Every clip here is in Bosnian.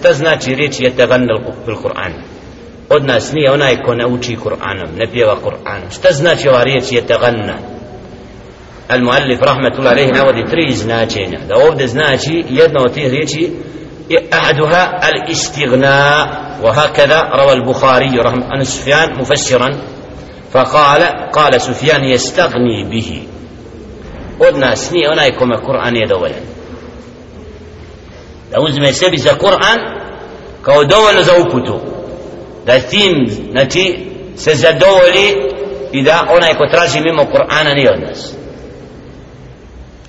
šta znači riječ je tegannal bil Kur'an od nas nije onaj ko ne uči Kur'anom ne pjeva Kur'anom šta znači ova riječ je teganna al muallif rahmetullah alaihi navodi tri značenja da ovdje znači jedno od tih riječi أحدها الاستغناء وهكذا روى البخاري رحمه عن سفيان مفسرا فقال قال سفيان يستغني به od nas nije onaj kome Kur'an je dovoljan da uzme sebi za Kur'an kao dovoljno za uputu da tim znači se zadovolji i da onaj ko traži mimo Kur'ana nije od nas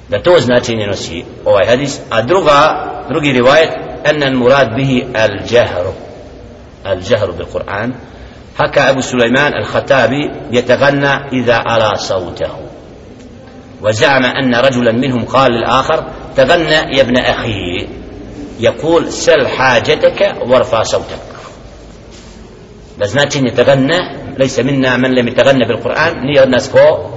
da to značenje nosi ovaj hadis a druga drugi rivajet al jahru al jahru bil Kur'an حكى أبو سليمان الخطابي يتغنى إذا أرى صوته وزعم أن رجلا منهم قال للآخر تغنى يا ابن أخي يقول سل حاجتك وارفع صوتك بس يتغنى ليس منا من لم يتغنى بالقرآن ني الناس كو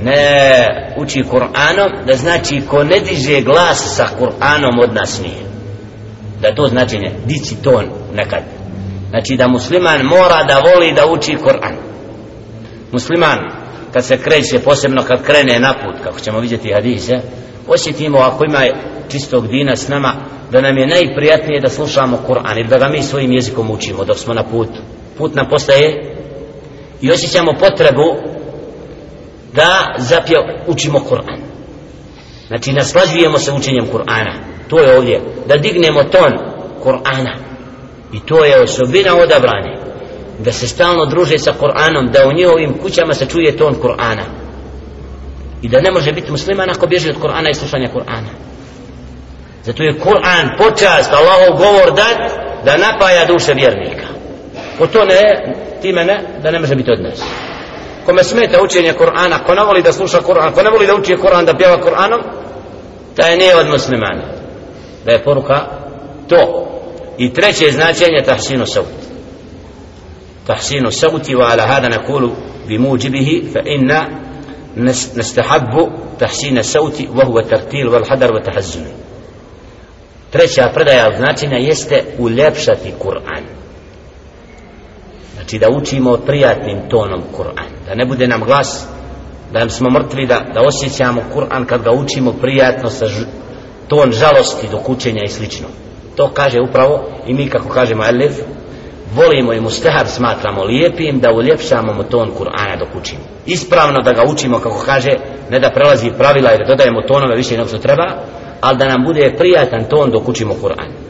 ne uči Kur'anom da znači ko ne diže glas sa Kur'anom od nas nije da to značenje dići ton nekad znači da musliman mora da voli da uči Kur'an musliman kad se kreće posebno kad krene na put kako ćemo vidjeti hadise osjetimo ako ima čistog dina s nama da nam je najprijatnije da slušamo Kur'an ili da ga mi svojim jezikom učimo dok smo na putu. Put nam postaje i osjećamo potrebu da zapje učimo Kur'an. Znači naslađujemo se učenjem Kur'ana. To je ovdje. Da dignemo ton Kur'ana. I to je osobina odabrane. Da se stalno druže sa Kur'anom da u njihovim kućama se čuje ton Kur'ana. I da ne može biti musliman ako bježi od Kur'ana i slušanja Kur'ana. zato je Kur'an počast Allahov govor dat da napaja duše vjernika ko to ne time ne da ne može biti od nas kome smeta učenje Kur'ana ko ne voli da sluša Kur'an ko ne voli da uči Kur'an da pjeva Kur'anom taj nije od muslimana da je poruka to i treće značenje tahsinu sauti تحسين الصوت وعلى هذا نقول بموجبه فإن نستحب تحسين الصوت وهو الترتيل والحذر والتحزن treća predaja od značenja jeste uljepšati Kur'an. Znači da učimo prijatnim tonom Kur'an. Da ne bude nam glas da nam smo mrtvi da, da osjećamo Kur'an kad ga učimo prijatno sa ž, ton žalosti dok učenja i slično. To kaže upravo i mi kako kažemo Elif volimo i mustahab smatramo lijepim da uljepšamo mu ton Kur'ana dok učimo. Ispravno da ga učimo kako kaže ne da prelazi pravila i da dodajemo tonove više nego što treba ali da nam bude prijatan ton dok učimo Kur'an.